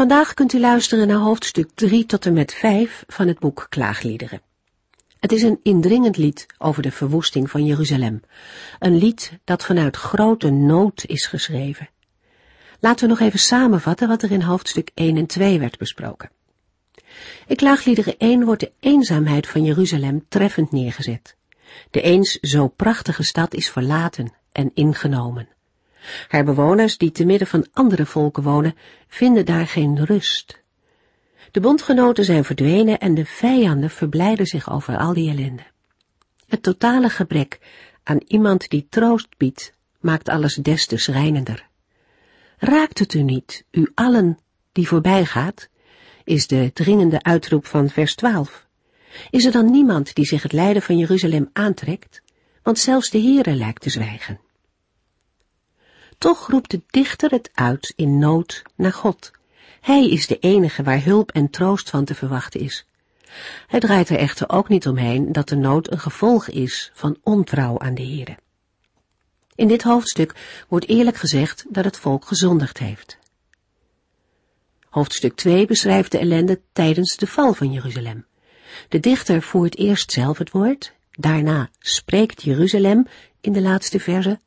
Vandaag kunt u luisteren naar hoofdstuk 3 tot en met 5 van het boek Klaagliederen. Het is een indringend lied over de verwoesting van Jeruzalem. Een lied dat vanuit grote nood is geschreven. Laten we nog even samenvatten wat er in hoofdstuk 1 en 2 werd besproken. In Klaagliederen 1 wordt de eenzaamheid van Jeruzalem treffend neergezet. De eens zo prachtige stad is verlaten en ingenomen. Haar bewoners, die te midden van andere volken wonen, vinden daar geen rust. De bondgenoten zijn verdwenen en de vijanden verblijden zich over al die ellende. Het totale gebrek aan iemand die troost biedt, maakt alles des te schrijnender. Raakt het u niet, u allen die voorbij gaat, is de dringende uitroep van vers 12. Is er dan niemand die zich het lijden van Jeruzalem aantrekt? Want zelfs de Heere lijkt te zwijgen. Toch roept de dichter het uit in nood naar God. Hij is de enige waar hulp en troost van te verwachten is. Hij draait er echter ook niet omheen dat de nood een gevolg is van ontrouw aan de Heere. In dit hoofdstuk wordt eerlijk gezegd dat het volk gezondigd heeft. Hoofdstuk 2 beschrijft de ellende tijdens de val van Jeruzalem. De dichter voert eerst zelf het woord, daarna spreekt Jeruzalem in de laatste verse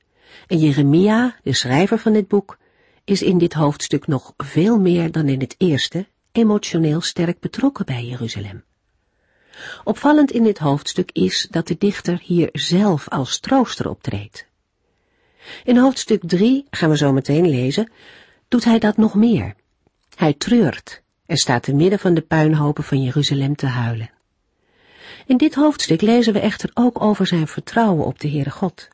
en Jeremia, de schrijver van dit boek, is in dit hoofdstuk nog veel meer dan in het eerste emotioneel sterk betrokken bij Jeruzalem. Opvallend in dit hoofdstuk is dat de dichter hier zelf als trooster optreedt. In hoofdstuk 3, gaan we zo meteen lezen, doet hij dat nog meer. Hij treurt en staat te midden van de puinhopen van Jeruzalem te huilen. In dit hoofdstuk lezen we echter ook over zijn vertrouwen op de Heere God.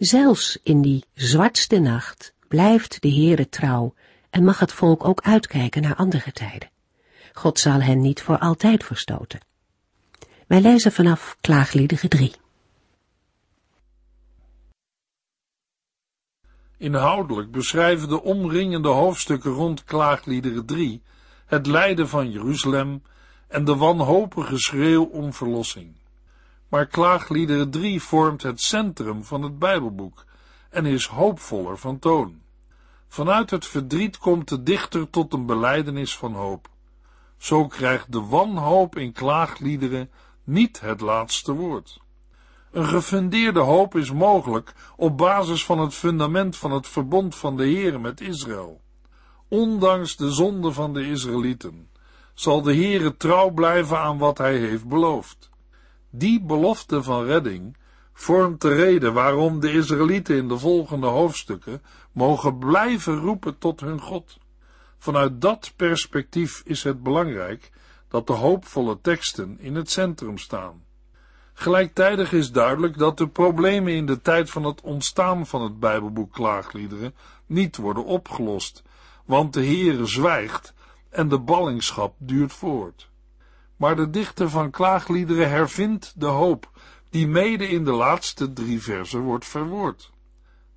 Zelfs in die zwartste nacht blijft de Heere trouw en mag het volk ook uitkijken naar andere tijden. God zal hen niet voor altijd verstoten. Wij lezen vanaf Klaagliederen 3. Inhoudelijk beschrijven de omringende hoofdstukken rond Klaagliederen 3 het lijden van Jeruzalem en de wanhopige schreeuw om verlossing maar Klaagliederen 3 vormt het centrum van het Bijbelboek en is hoopvoller van toon. Vanuit het verdriet komt de dichter tot een beleidenis van hoop. Zo krijgt de wanhoop in klaagliederen niet het laatste woord. Een gefundeerde hoop is mogelijk op basis van het fundament van het verbond van de Heere met Israël. Ondanks de zonde van de Israëlieten zal de Heere trouw blijven aan wat hij heeft beloofd. Die belofte van redding vormt de reden waarom de Israëlieten in de volgende hoofdstukken mogen blijven roepen tot hun God. Vanuit dat perspectief is het belangrijk dat de hoopvolle teksten in het centrum staan. Gelijktijdig is duidelijk dat de problemen in de tijd van het ontstaan van het Bijbelboek Klaagliederen niet worden opgelost, want de Heere zwijgt en de ballingschap duurt voort maar de dichter van klaagliederen hervindt de hoop, die mede in de laatste drie versen wordt verwoord.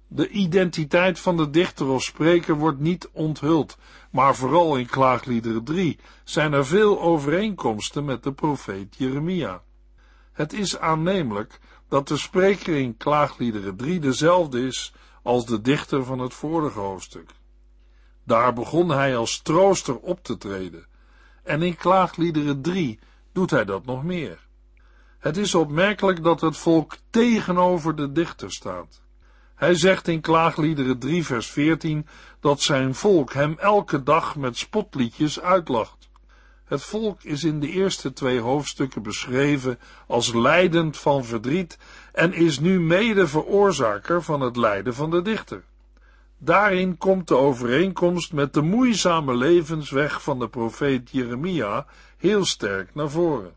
De identiteit van de dichter of spreker wordt niet onthuld, maar vooral in klaagliederen 3 zijn er veel overeenkomsten met de profeet Jeremia. Het is aannemelijk dat de spreker in klaagliederen 3 dezelfde is als de dichter van het vorige hoofdstuk. Daar begon hij als trooster op te treden, en in Klaagliederen 3 doet hij dat nog meer. Het is opmerkelijk dat het volk tegenover de dichter staat. Hij zegt in Klaagliederen 3 vers 14 dat zijn volk hem elke dag met spotliedjes uitlacht. Het volk is in de eerste twee hoofdstukken beschreven als lijdend van verdriet en is nu mede veroorzaker van het lijden van de dichter. Daarin komt de overeenkomst met de moeizame levensweg van de profeet Jeremia heel sterk naar voren.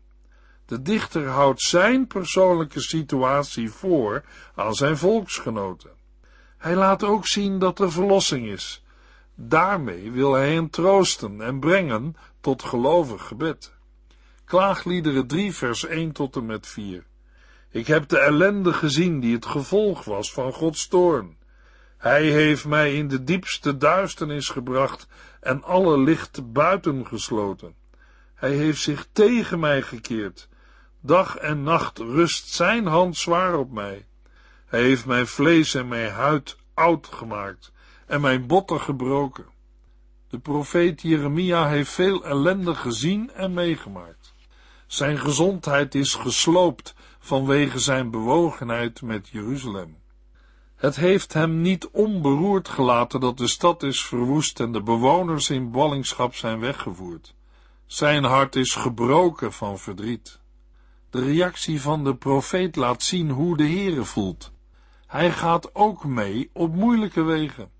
De dichter houdt zijn persoonlijke situatie voor aan zijn volksgenoten. Hij laat ook zien dat er verlossing is. Daarmee wil hij hen troosten en brengen tot gelovig gebed. Klaagliederen 3 vers 1 tot en met 4. Ik heb de ellende gezien die het gevolg was van Gods toorn. Hij heeft mij in de diepste duisternis gebracht en alle licht buitengesloten. Hij heeft zich tegen mij gekeerd. Dag en nacht rust zijn hand zwaar op mij. Hij heeft mijn vlees en mijn huid oud gemaakt en mijn botten gebroken. De profeet Jeremia heeft veel ellende gezien en meegemaakt. Zijn gezondheid is gesloopt vanwege zijn bewogenheid met Jeruzalem. Het heeft hem niet onberoerd gelaten dat de stad is verwoest en de bewoners in ballingschap zijn weggevoerd. Zijn hart is gebroken van verdriet. De reactie van de profeet laat zien hoe de Heere voelt. Hij gaat ook mee op moeilijke wegen.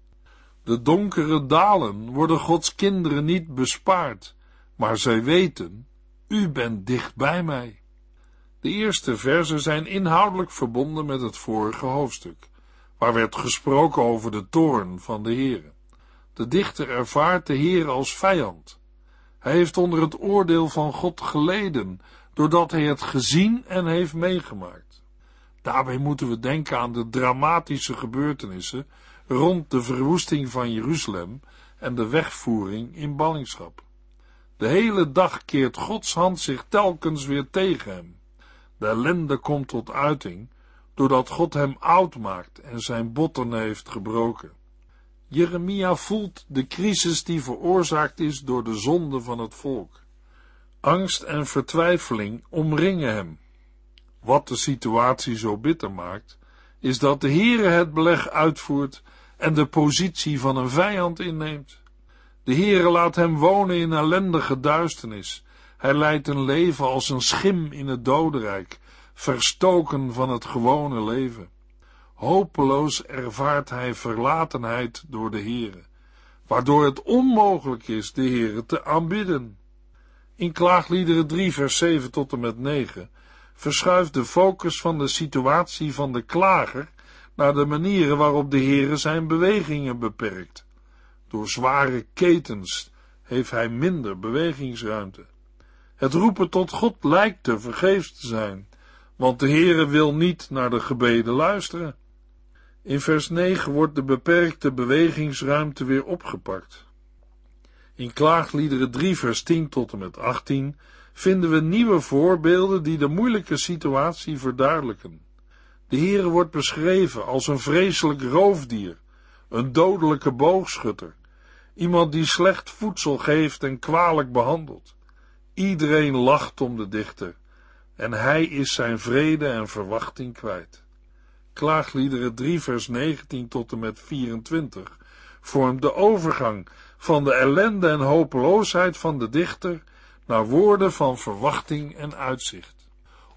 De donkere dalen worden Gods kinderen niet bespaard, maar zij weten, u bent dicht bij mij. De eerste verzen zijn inhoudelijk verbonden met het vorige hoofdstuk, waar werd gesproken over de toorn van de Heere. De dichter ervaart de Heere als vijand. Hij heeft onder het oordeel van God geleden, doordat hij het gezien en heeft meegemaakt. Daarbij moeten we denken aan de dramatische gebeurtenissen rond de verwoesting van Jeruzalem en de wegvoering in ballingschap. De hele dag keert Gods hand zich telkens weer tegen hem. De ellende komt tot uiting doordat God hem oud maakt en zijn botten heeft gebroken. Jeremia voelt de crisis die veroorzaakt is door de zonde van het volk. Angst en vertwijfeling omringen hem. Wat de situatie zo bitter maakt, is dat de Heere het beleg uitvoert en de positie van een vijand inneemt. De Heere laat hem wonen in ellendige duisternis. Hij leidt een leven als een schim in het dodenrijk, verstoken van het gewone leven. Hopeloos ervaart hij verlatenheid door de Heere, waardoor het onmogelijk is de Heere te aanbidden. In Klaagliederen 3 vers 7 tot en met 9 verschuift de focus van de situatie van de klager naar de manieren waarop de Heere zijn bewegingen beperkt. Door zware ketens heeft hij minder bewegingsruimte. Het roepen tot God lijkt te vergeefs te zijn, want de Heere wil niet naar de gebeden luisteren. In vers 9 wordt de beperkte bewegingsruimte weer opgepakt. In Klaagliederen 3 vers 10 tot en met 18 vinden we nieuwe voorbeelden die de moeilijke situatie verduidelijken. De Heere wordt beschreven als een vreselijk roofdier, een dodelijke boogschutter, iemand die slecht voedsel geeft en kwalijk behandelt. Iedereen lacht om de dichter, en hij is zijn vrede en verwachting kwijt. Klaagliederen 3 vers 19 tot en met 24 vormt de overgang van de ellende en hopeloosheid van de dichter naar woorden van verwachting en uitzicht.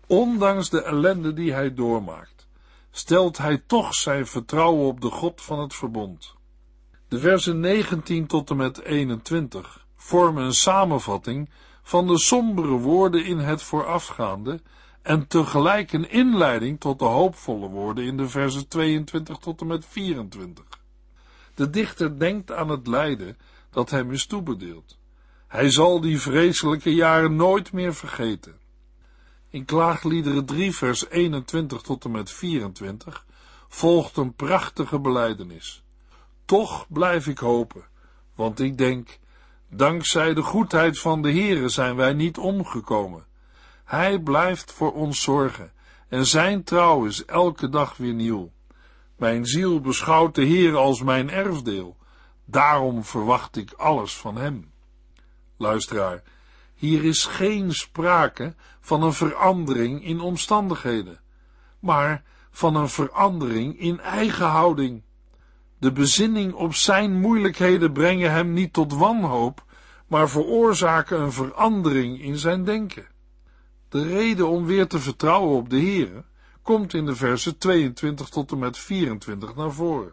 Ondanks de ellende die hij doormaakt, stelt hij toch zijn vertrouwen op de God van het verbond. De versen 19 tot en met 21 vormen een samenvatting van de sombere woorden in het voorafgaande en tegelijk een inleiding tot de hoopvolle woorden in de versen 22 tot en met 24. De dichter denkt aan het lijden dat hem is toebedeeld. Hij zal die vreselijke jaren nooit meer vergeten. In Klaagliederen 3 vers 21 tot en met 24 volgt een prachtige beleidenis. Toch blijf ik hopen, want ik denk, dankzij de goedheid van de Heere zijn wij niet omgekomen. Hij blijft voor ons zorgen en zijn trouw is elke dag weer nieuw. Mijn ziel beschouwt de Heer als mijn erfdeel. Daarom verwacht ik alles van hem. Luisteraar, hier is geen sprake van een verandering in omstandigheden, maar van een verandering in eigen houding. De bezinning op zijn moeilijkheden brengen hem niet tot wanhoop, maar veroorzaken een verandering in zijn denken. De reden om weer te vertrouwen op de Heere komt in de versen 22 tot en met 24 naar voren.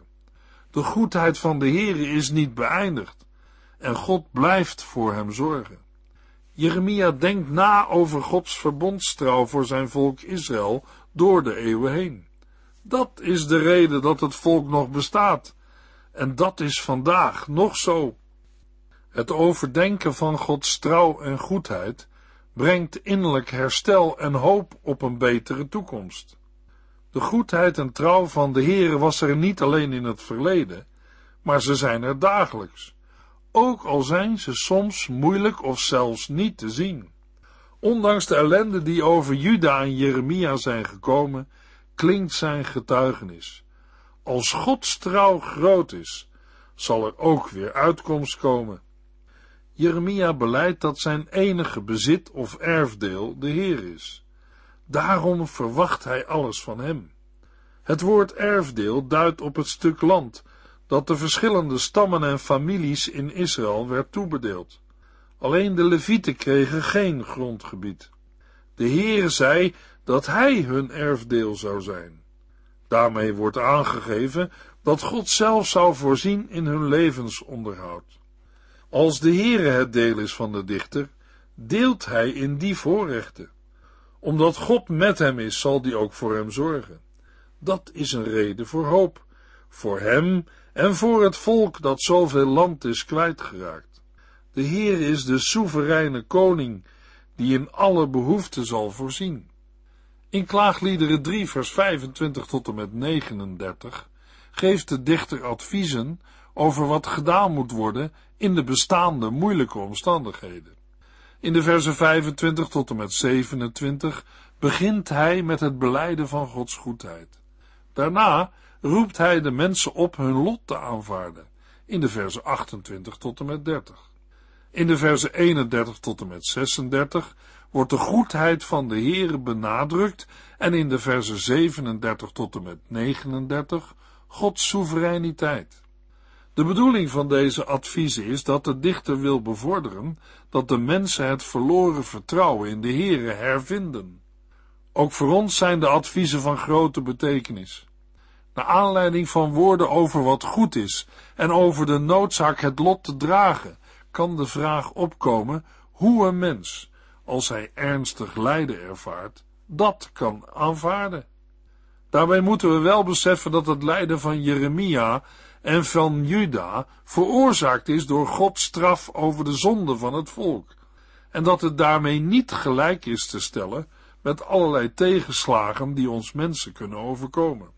De goedheid van de Heere is niet beëindigd en God blijft voor hem zorgen. Jeremia denkt na over Gods verbondstrouw voor zijn volk Israël door de eeuwen heen. Dat is de reden dat het volk nog bestaat. En dat is vandaag nog zo. Het overdenken van Gods trouw en goedheid brengt innerlijk herstel en hoop op een betere toekomst. De goedheid en trouw van de Heere was er niet alleen in het verleden, maar ze zijn er dagelijks, ook al zijn ze soms moeilijk of zelfs niet te zien. Ondanks de ellende die over Juda en Jeremia zijn gekomen, klinkt zijn getuigenis. Als Gods trouw groot is, zal er ook weer uitkomst komen. Jeremia beleidt dat zijn enige bezit of erfdeel de Heer is. Daarom verwacht hij alles van hem. Het woord erfdeel duidt op het stuk land dat de verschillende stammen en families in Israël werd toebedeeld. Alleen de Levieten kregen geen grondgebied. De Heere zei dat hij hun erfdeel zou zijn. Daarmee wordt aangegeven dat God zelf zou voorzien in hun levensonderhoud. Als de Heere het deel is van de dichter, deelt hij in die voorrechten. Omdat God met hem is, zal die ook voor hem zorgen. Dat is een reden voor hoop, voor hem en voor het volk dat zoveel land is kwijtgeraakt. De Heer is de soevereine koning, die in alle behoeften zal voorzien. In Klaagliederen 3 vers 25 tot en met 39 geeft de dichter adviezen over wat gedaan moet worden in de bestaande moeilijke omstandigheden. In de versen 25 tot en met 27 begint hij met het beleiden van Gods goedheid. Daarna roept hij de mensen op hun lot te aanvaarden, in de versen 28 tot en met 30. In de versen 31 tot en met 36 wordt de goedheid van de Heere benadrukt en in de versen 37 tot en met 39 Gods soevereiniteit. De bedoeling van deze adviezen is dat de dichter wil bevorderen dat de mensen het verloren vertrouwen in de Heere hervinden. Ook voor ons zijn de adviezen van grote betekenis. Naar aanleiding van woorden over wat goed is en over de noodzaak het lot te dragen, kan de vraag opkomen hoe een mens, als hij ernstig lijden ervaart, dat kan aanvaarden. Daarbij moeten we wel beseffen dat het lijden van Jeremia en van Juda veroorzaakt is door Gods straf over de zonde van het volk, en dat het daarmee niet gelijk is te stellen met allerlei tegenslagen die ons mensen kunnen overkomen.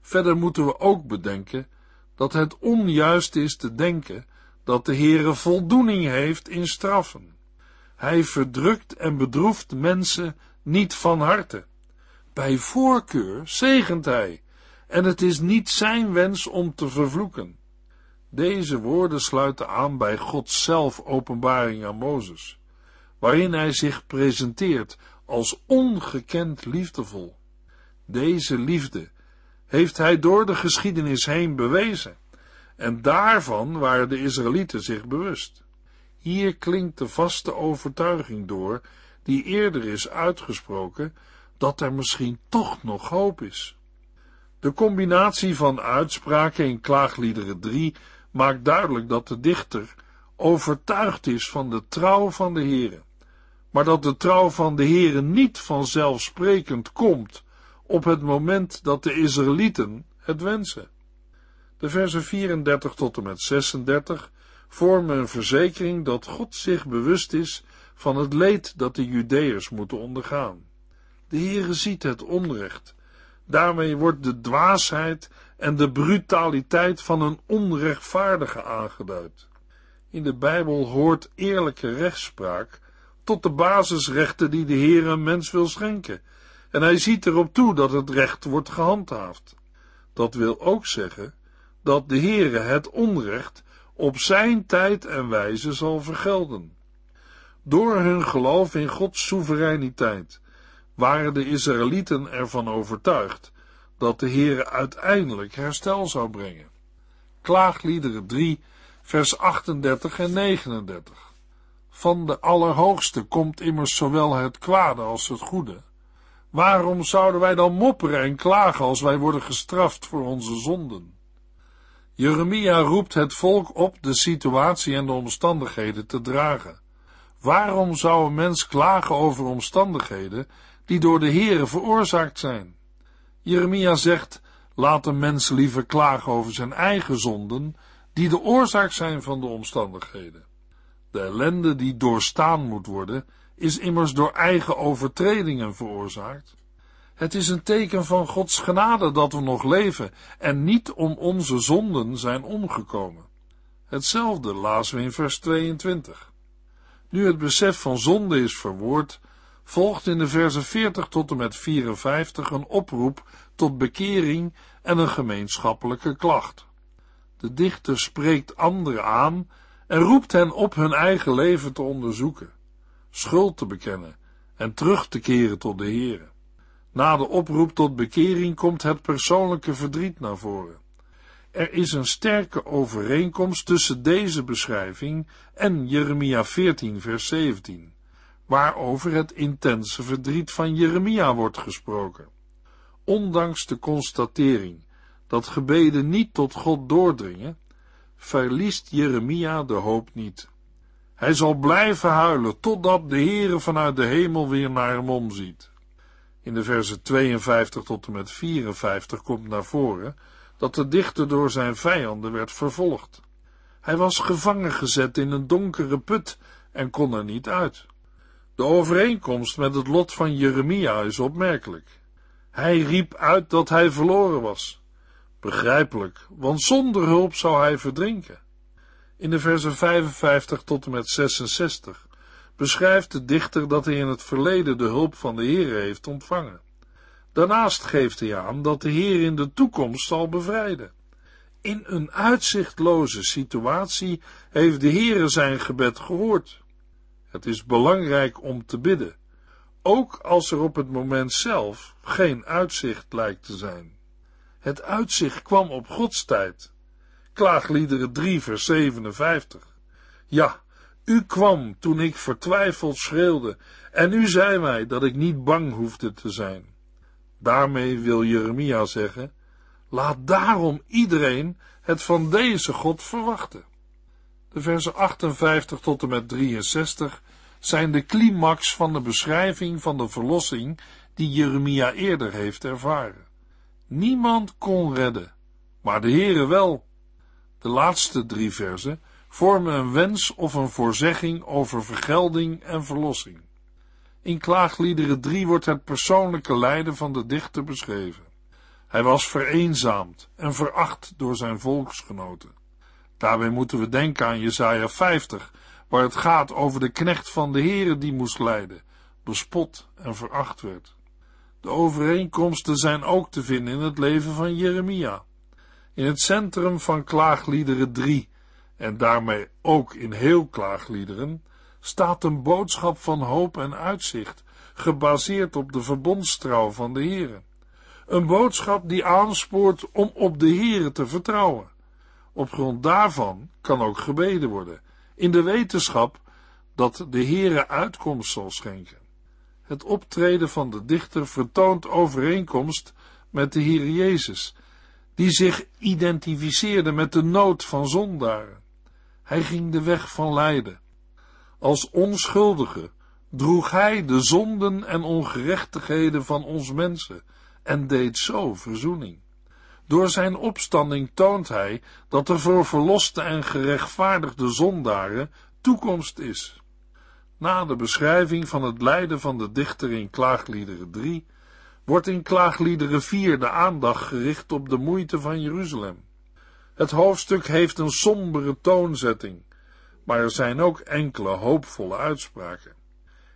Verder moeten we ook bedenken dat het onjuist is te denken dat de Heere voldoening heeft in straffen. Hij verdrukt en bedroeft mensen niet van harte. Bij voorkeur zegent hij, en het is niet zijn wens om te vervloeken. Deze woorden sluiten aan bij Gods zelf openbaring aan Mozes, waarin hij zich presenteert als ongekend liefdevol. Deze liefde heeft hij door de geschiedenis heen bewezen, en daarvan waren de Israëlieten zich bewust. Hier klinkt de vaste overtuiging door, die eerder is uitgesproken, dat er misschien toch nog hoop is. De combinatie van uitspraken in Klaagliederen 3 maakt duidelijk dat de dichter overtuigd is van de trouw van de Heere, maar dat de trouw van de Heere niet vanzelfsprekend komt op het moment dat de Israëlieten het wensen. De versen 34 tot en met 36 vormen een verzekering dat God zich bewust is van het leed dat de Judeërs moeten ondergaan. De Heere ziet het onrecht. Daarmee wordt de dwaasheid en de brutaliteit van een onrechtvaardige aangeduid. In de Bijbel hoort eerlijke rechtspraak tot de basisrechten die de Heer een mens wil schenken, en hij ziet erop toe dat het recht wordt gehandhaafd. Dat wil ook zeggen dat de Heere het onrecht op zijn tijd en wijze zal vergelden. Door hun geloof in Gods soevereiniteit waren de Israëlieten ervan overtuigd dat de Heere uiteindelijk herstel zou brengen. Klaagliederen 3, vers 38 en 39. Van de Allerhoogste komt immers zowel het kwade als het goede. Waarom zouden wij dan mopperen en klagen als wij worden gestraft voor onze zonden? Jeremia roept het volk op de situatie en de omstandigheden te dragen. Waarom zou een mens klagen over omstandigheden die door de Heere veroorzaakt zijn? Jeremia zegt, laat een mens liever klagen over zijn eigen zonden, die de oorzaak zijn van de omstandigheden. De ellende die doorstaan moet worden, is immers door eigen overtredingen veroorzaakt. Het is een teken van Gods genade dat we nog leven en niet om onze zonden zijn omgekomen. Hetzelfde lazen we in vers 22. Nu het besef van zonde is verwoord, volgt in de versen 40 tot en met 54 een oproep tot bekering en een gemeenschappelijke klacht. De dichter spreekt anderen aan en roept hen op hun eigen leven te onderzoeken, schuld te bekennen en terug te keren tot de Heere. Na de oproep tot bekering komt het persoonlijke verdriet naar voren. Er is een sterke overeenkomst tussen deze beschrijving en Jeremia 14 vers 17, waarover het intense verdriet van Jeremia wordt gesproken. Ondanks de constatering dat gebeden niet tot God doordringen, verliest Jeremia de hoop niet. Hij zal blijven huilen totdat de Heere vanuit de hemel weer naar hem omziet. In de versen 52 tot en met 54 komt naar voren dat de dichter door zijn vijanden werd vervolgd. Hij was gevangen gezet in een donkere put en kon er niet uit. De overeenkomst met het lot van Jeremia is opmerkelijk. Hij riep uit dat hij verloren was. Begrijpelijk, want zonder hulp zou hij verdrinken. In de versen 55 tot en met 66 beschrijft de dichter dat hij in het verleden de hulp van de Heer heeft ontvangen. Daarnaast geeft hij aan dat de Heer in de toekomst zal bevrijden. In een uitzichtloze situatie heeft de Heere zijn gebed gehoord. Het is belangrijk om te bidden, ook als er op het moment zelf geen uitzicht lijkt te zijn. Het uitzicht kwam op Gods tijd. Klaagliederen 3 vers 57. Ja, u kwam toen ik vertwijfeld schreeuwde en u zei mij dat ik niet bang hoefde te zijn. Daarmee wil Jeremia zeggen, laat daarom iedereen het van deze God verwachten. De versen 58 tot en met 63 zijn de climax van de beschrijving van de verlossing die Jeremia eerder heeft ervaren. Niemand kon redden, maar de Heere wel. De laatste drie versen vormen een wens of een voorzegging over vergelding en verlossing. In Klaagliederen 3 wordt het persoonlijke lijden van de dichter beschreven. Hij was vereenzaamd en veracht door zijn volksgenoten. Daarbij moeten we denken aan Jesaja 50, waar het gaat over de knecht van de Heere die moest lijden, bespot en veracht werd. De overeenkomsten zijn ook te vinden in het leven van Jeremia. In het centrum van Klaagliederen 3 en daarmee ook in heel Klaagliederen staat een boodschap van hoop en uitzicht, gebaseerd op de verbondstrouw van de Heere. Een boodschap die aanspoort om op de Heere te vertrouwen. Op grond daarvan kan ook gebeden worden, in de wetenschap dat de Heere uitkomst zal schenken. Het optreden van de dichter vertoont overeenkomst met de Heer Jezus, die zich identificeerde met de nood van zondaren. Hij ging de weg van lijden. Als onschuldige droeg hij de zonden en ongerechtigheden van ons mensen en deed zo verzoening. Door zijn opstanding toont hij dat er voor verloste en gerechtvaardigde zondaren toekomst is. Na de beschrijving van het lijden van de dichter in Klaagliederen 3, wordt in Klaagliederen 4 de aandacht gericht op de moeite van Jeruzalem. Het hoofdstuk heeft een sombere toonzetting, maar er zijn ook enkele hoopvolle uitspraken.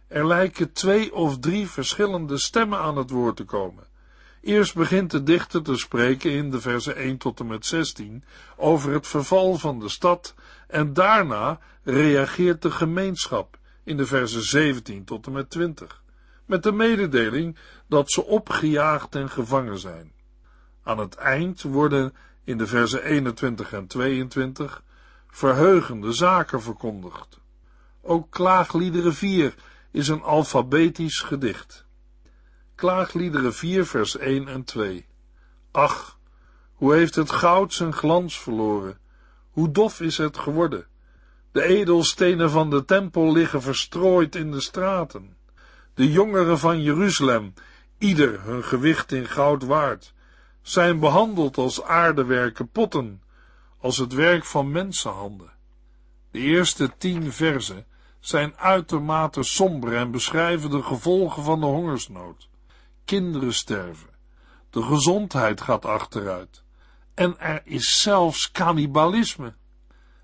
Er lijken twee of drie verschillende stemmen aan het woord te komen. Eerst begint de dichter te spreken in de versen 1 tot en met 16 over het verval van de stad en daarna reageert de gemeenschap in de versen 17 tot en met 20 met de mededeling dat ze opgejaagd en gevangen zijn. Aan het eind worden in de versen 21 en 22 verheugende zaken verkondigd. Ook Klaagliederen 4 is een alfabetisch gedicht. Klaagliederen 4 vers 1 en 2 Ach, hoe heeft het goud zijn glans verloren, hoe dof is het geworden. De edelstenen van de tempel liggen verstrooid in de straten. De jongeren van Jeruzalem, ieder hun gewicht in goud waard, zijn behandeld als aardewerken potten, als het werk van mensenhanden. De eerste tien verzen zijn uitermate somber en beschrijven de gevolgen van de hongersnood. Kinderen sterven, de gezondheid gaat achteruit en er is zelfs cannibalisme.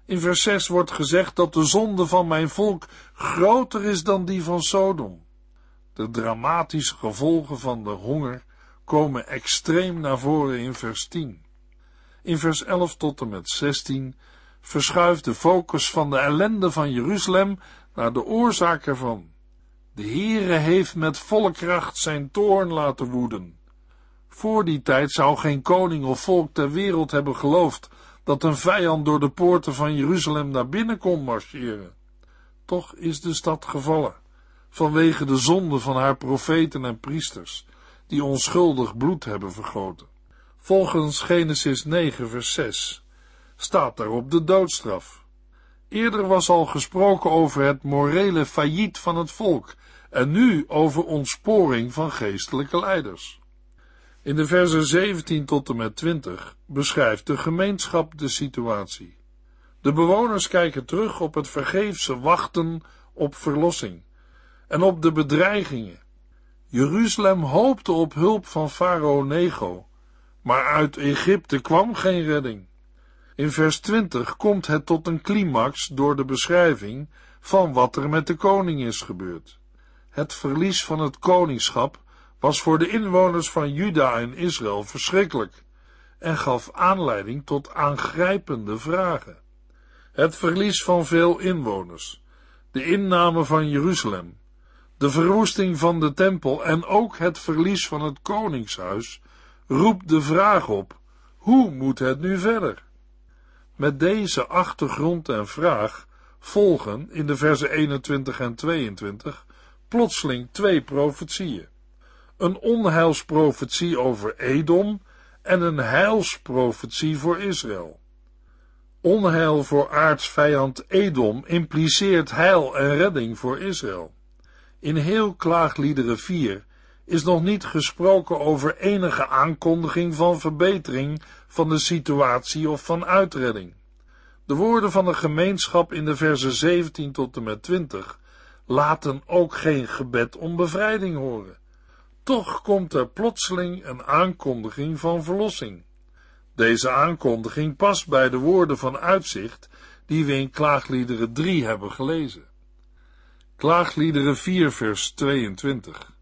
In vers 6 wordt gezegd dat de zonde van mijn volk groter is dan die van Sodom. De dramatische gevolgen van de honger komen extreem naar voren in vers 10. In vers 11 tot en met 16 verschuift de focus van de ellende van Jeruzalem naar de oorzaak ervan. De Heere heeft met volle kracht zijn toorn laten woeden. Voor die tijd zou geen koning of volk ter wereld hebben geloofd dat een vijand door de poorten van Jeruzalem naar binnen kon marcheren. Toch is de stad gevallen, vanwege de zonde van haar profeten en priesters, die onschuldig bloed hebben vergoten. Volgens Genesis 9 vers 6 staat daarop de doodstraf. Eerder was al gesproken over het morele failliet van het volk en nu over ontsporing van geestelijke leiders. In de versen 17 tot en met 20 beschrijft de gemeenschap de situatie. De bewoners kijken terug op het vergeefse wachten op verlossing en op de bedreigingen. Jeruzalem hoopte op hulp van farao Nego, maar uit Egypte kwam geen redding. In vers 20 komt het tot een climax door de beschrijving van wat er met de koning is gebeurd. Het verlies van het koningschap was voor de inwoners van Juda en Israël verschrikkelijk en gaf aanleiding tot aangrijpende vragen. Het verlies van veel inwoners, de inname van Jeruzalem, de verwoesting van de tempel en ook het verlies van het koningshuis roept de vraag op: hoe moet het nu verder? Met deze achtergrond en vraag volgen in de versen 21 en 22 plotseling twee profetieën een onheilsprofetie over Edom en een heilsprofetie voor Israël. Onheil voor aardsvijand Edom impliceert heil en redding voor Israël. In heel Klaagliederen 4 is nog niet gesproken over enige aankondiging van verbetering van de situatie of van uitredding. De woorden van de gemeenschap in de versen 17 tot en met 20 laten ook geen gebed om bevrijding horen. Toch komt er plotseling een aankondiging van verlossing. Deze aankondiging past bij de woorden van uitzicht die we in Klaagliederen 3 hebben gelezen. Klaagliederen 4 vers 22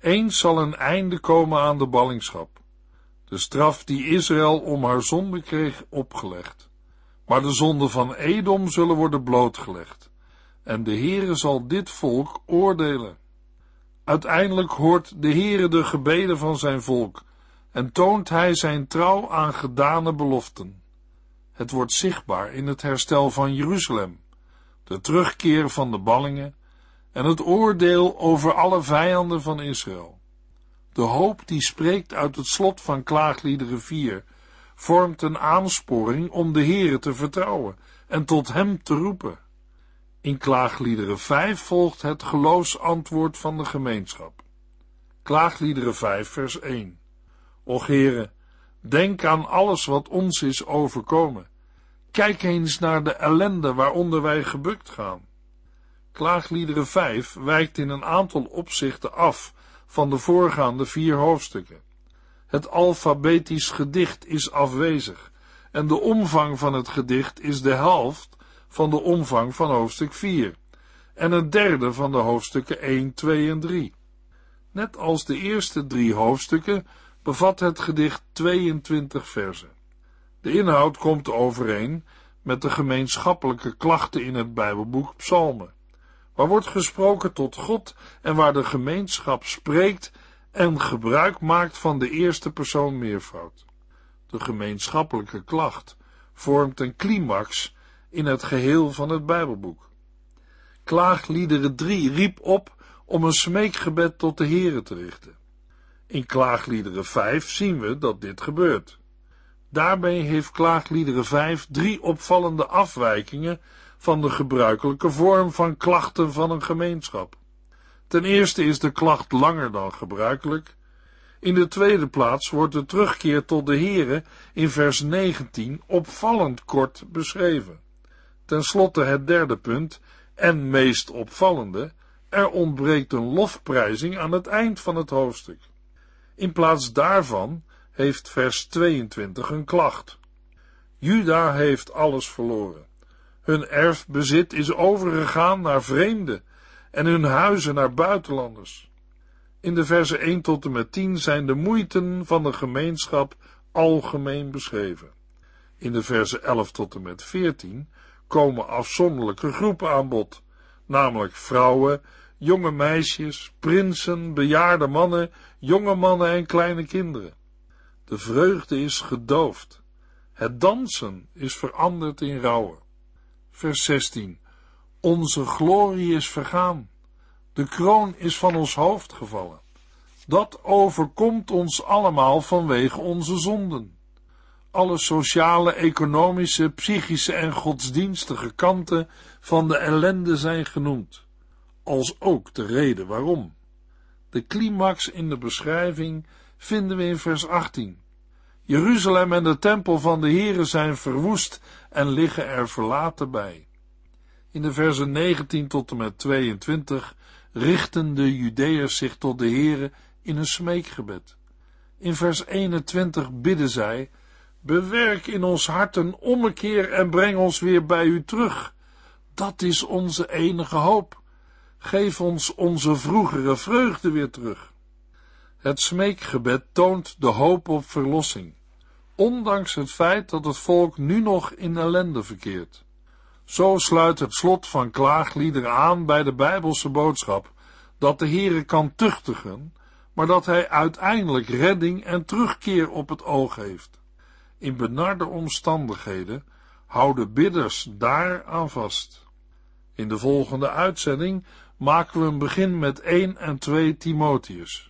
Eens zal een einde komen aan de ballingschap, de straf die Israël om haar zonde kreeg opgelegd. Maar de zonden van Edom zullen worden blootgelegd, en de Heere zal dit volk oordelen. Uiteindelijk hoort de Heere de gebeden van zijn volk en toont hij zijn trouw aan gedane beloften. Het wordt zichtbaar in het herstel van Jeruzalem, de terugkeer van de ballingen en het oordeel over alle vijanden van Israël. De hoop die spreekt uit het slot van Klaagliederen 4 vormt een aansporing om de Heere te vertrouwen en tot hem te roepen. In Klaagliederen 5 volgt het geloofsantwoord van de gemeenschap. Klaagliederen 5 vers 1 Och Heere, denk aan alles wat ons is overkomen. Kijk eens naar de ellende waaronder wij gebukt gaan. Klaagliederen 5 wijkt in een aantal opzichten af van de voorgaande vier hoofdstukken. Het alfabetisch gedicht is afwezig en de omvang van het gedicht is de helft van de omvang van hoofdstuk 4 en een derde van de hoofdstukken 1, 2 en 3. Net als de eerste drie hoofdstukken bevat het gedicht 22 versen. De inhoud komt overeen met de gemeenschappelijke klachten in het Bijbelboek Psalmen, waar wordt gesproken tot God en waar de gemeenschap spreekt en gebruik maakt van de eerste persoon meervoud. De gemeenschappelijke klacht vormt een climax in het geheel van het Bijbelboek. Klaagliederen 3 riep op om een smeekgebed tot de Here te richten. In Klaagliederen 5 zien we dat dit gebeurt. Daarbij heeft Klaagliederen 5 drie opvallende afwijkingen van de gebruikelijke vorm van klachten van een gemeenschap. Ten eerste is de klacht langer dan gebruikelijk. In de tweede plaats wordt de terugkeer tot de Here in vers 19 opvallend kort beschreven. Ten slotte het derde punt. En meest opvallende, er ontbreekt een lofprijzing aan het eind van het hoofdstuk. In plaats daarvan heeft vers 22 een klacht. Juda heeft alles verloren. Hun erfbezit is overgegaan naar vreemden en hun huizen naar buitenlanders. In de versen 1 tot en met 10 zijn de moeiten van de gemeenschap algemeen beschreven. In de versen 11 tot en met 14 komen afzonderlijke groepen aan bod, namelijk vrouwen, jonge meisjes, prinsen, bejaarde mannen, jonge mannen en kleine kinderen. De vreugde is gedoofd. Het dansen is veranderd in rouwen. Vers 16. Onze glorie is vergaan. De kroon is van ons hoofd gevallen. Dat overkomt ons allemaal vanwege onze zonden. Alle sociale, economische, psychische en godsdienstige kanten van de ellende zijn genoemd, als ook de reden waarom. De climax in de beschrijving vinden we in vers 18. Jeruzalem en de tempel van de Here zijn verwoest en liggen er verlaten bij. In de versen 19 tot en met 22 richten de Judeërs zich tot de Here in een smeekgebed. In vers 21 bidden zij, bewerk in ons hart een ommekeer en breng ons weer bij u terug. Dat is onze enige hoop. Geef ons onze vroegere vreugde weer terug. Het smeekgebed toont de hoop op verlossing, ondanks het feit dat het volk nu nog in ellende verkeert. Zo sluit het slot van klaagliederen aan bij de Bijbelse boodschap dat de Heere kan tuchtigen, maar dat hij uiteindelijk redding en terugkeer op het oog heeft. In benarde omstandigheden houden bidders daar aan vast. In de volgende uitzending maken we een begin met 1 en 2 Timotheus.